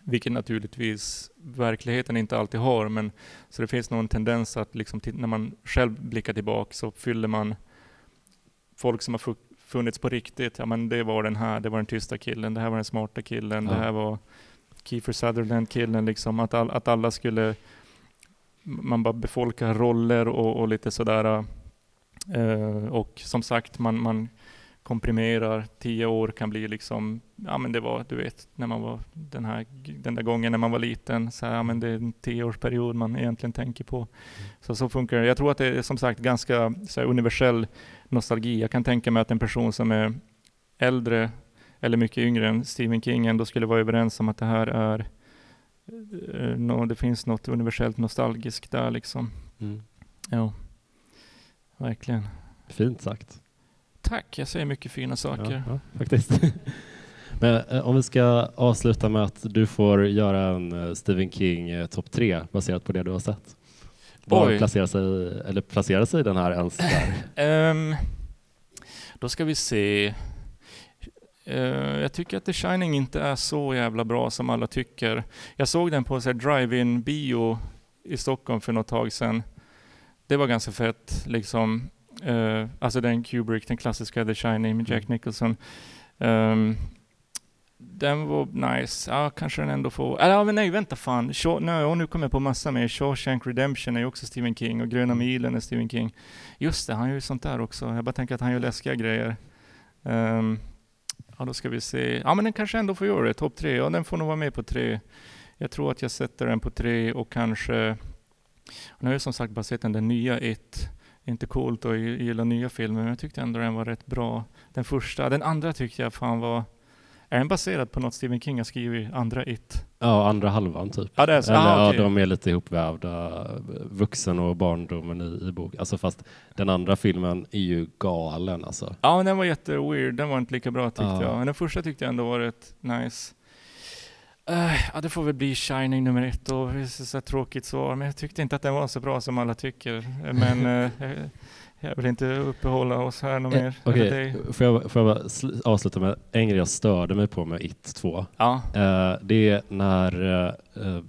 vilket naturligtvis verkligheten inte alltid har. Men så det finns nog en tendens att liksom, när man själv blickar tillbaka så fyller man folk som har fu- funnits på riktigt. Ja, men det var den här, det var den tysta killen, det här var den smarta killen, Ja. det här var Kiefer Sutherland-killen. Liksom, att, all, att alla skulle, man bara befolkar roller och, och lite sådär. Eh, och som sagt, man, man komprimerar. Tio år kan bli liksom, ja men det var, du vet, när man var den här, den där gången när man var liten, så här, ja men det är en tioårsperiod man egentligen tänker på. Så så funkar det. Jag tror att det är som sagt ganska så här, universell nostalgi. Jag kan tänka mig att en person som är äldre eller mycket yngre än Stephen King ändå skulle vara överens om att det här är eh, nå- det finns något universellt nostalgiskt där liksom. Mm. Ja, verkligen. Fint sagt. Tack, jag säger mycket fina saker. Ja, ja, faktiskt. Men eh, om vi ska avsluta med att du får göra en eh, Stephen King topp tre baserat på det du har sett. Var placerar sig, eller placerar sig den här ens där? Ehm, då ska vi se. Eh, jag tycker att The Shining inte är så jävla bra som alla tycker. Jag såg den på så drive-in bio i Stockholm för något tag sedan. Det var ganska fett liksom. Eh, alltså den Kubrick, den klassiska The Shining med Jack Nicholson. Ehm, den var nice. Ja, kanske den ändå får... Eller, ja, men nej, vänta fan. Shaw, nej, och nu kommer jag på massa mer. Shawshank Redemption är ju också Stephen King och Gröna milen är Stephen King. Just det, han gör ju sånt där också. Jag bara tänker att han gör läskiga grejer. Ehm, ja, då ska vi se. Ja, men den kanske ändå får göra det. Topp tre. Ja, den får nog vara med på tre. Jag tror att jag sätter den på tre och kanske... Nu har jag som sagt bara sett den där nya ett. Inte coolt att gilla nya filmer, men jag tyckte ändå den var rätt bra. Den första. Den andra tyckte jag fan var... Är den baserad på något Stephen King har skrivit? Andra It? Ja, andra halvan typ. Ja, det är så. Eller, ah, ja, okej. de är lite ihopvävda, vuxen och barndomen i, i bok. Alltså fast den andra filmen är ju galen alltså. Ja, men den var jätteweird. Den var inte lika bra tyckte Ja. jag. Men den första tyckte jag ändå var rätt nice. Eh, ja, det får väl bli Shining nummer ett då. Det är så här tråkigt svar, men jag tyckte inte att den var så bra som alla tycker. Men eh, jag- vill inte uppehålla oss här något Eh, mer. Dig. får, jag, får jag bara sl- avsluta med en grej jag störde mig på med It 2. Ja, Eh, det är när eh,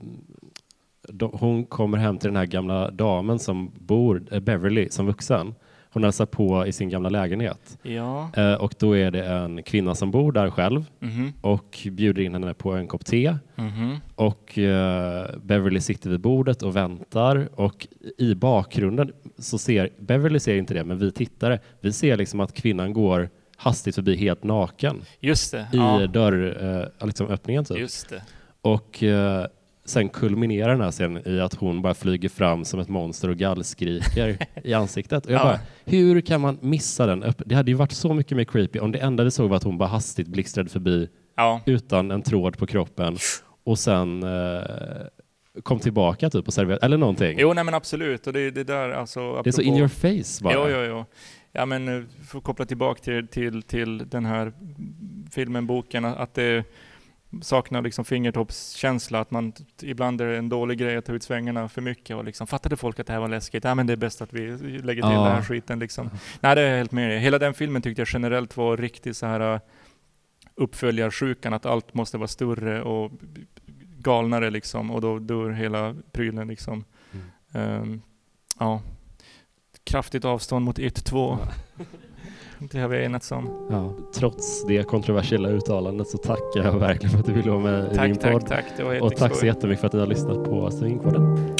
de, hon kommer hem till den här gamla damen som bor, Beverly, som vuxen. Hon hälsar på i sin gamla lägenhet. ja. Eh, och då är det en kvinna som bor där själv Mhm, och bjuder in henne på en kopp te. mhm. Och eh, Beverly sitter vid bordet och väntar och i bakgrunden så ser, Beverly ser inte det, men vi tittare, vi ser liksom att kvinnan går hastigt förbi helt naken Just det. i Ja, dörröppningen eh, liksom öppningen typ. just det. Och eh, sen kulminerar den här scenen i att hon bara flyger fram som ett monster och gallskriker i ansiktet. Och jag Ja. bara, hur kan man missa den? Det hade ju varit så mycket mer creepy om det enda vi såg var att hon bara hastigt blixtrade förbi Ja, utan en tråd på kroppen och sen eh, kom tillbaka typ och serverade, eller någonting. jo, nej men absolut. Och det, det där alltså... det är så in your face bara. Jo, jo, jo. Ja, men eh, för att koppla tillbaka till, till, till den här filmen, boken, att det saknar liksom fingertoppskänsla, att man ibland är det en dålig grej att ta ut svängarna för mycket och liksom, fattade folk att det här var läskigt? Ja, men det är bäst att vi lägger till Ja. den här skiten liksom. Nej, det är jag helt med. Hela den filmen tyckte jag generellt var riktigt så här uh, uppföljarsjukan, att allt måste vara större och galnare liksom, och då dör hela prylen liksom. Ehm, ja. Kraftigt avstånd mot It 2. Det har vi enats om. Ja. Trots det kontroversiella uttalandet så tackar jag verkligen för att du ville vara med i min Tack, podd. tack, tack. Det var Och tack så jättemycket för att ni har lyssnat på Swingpodden.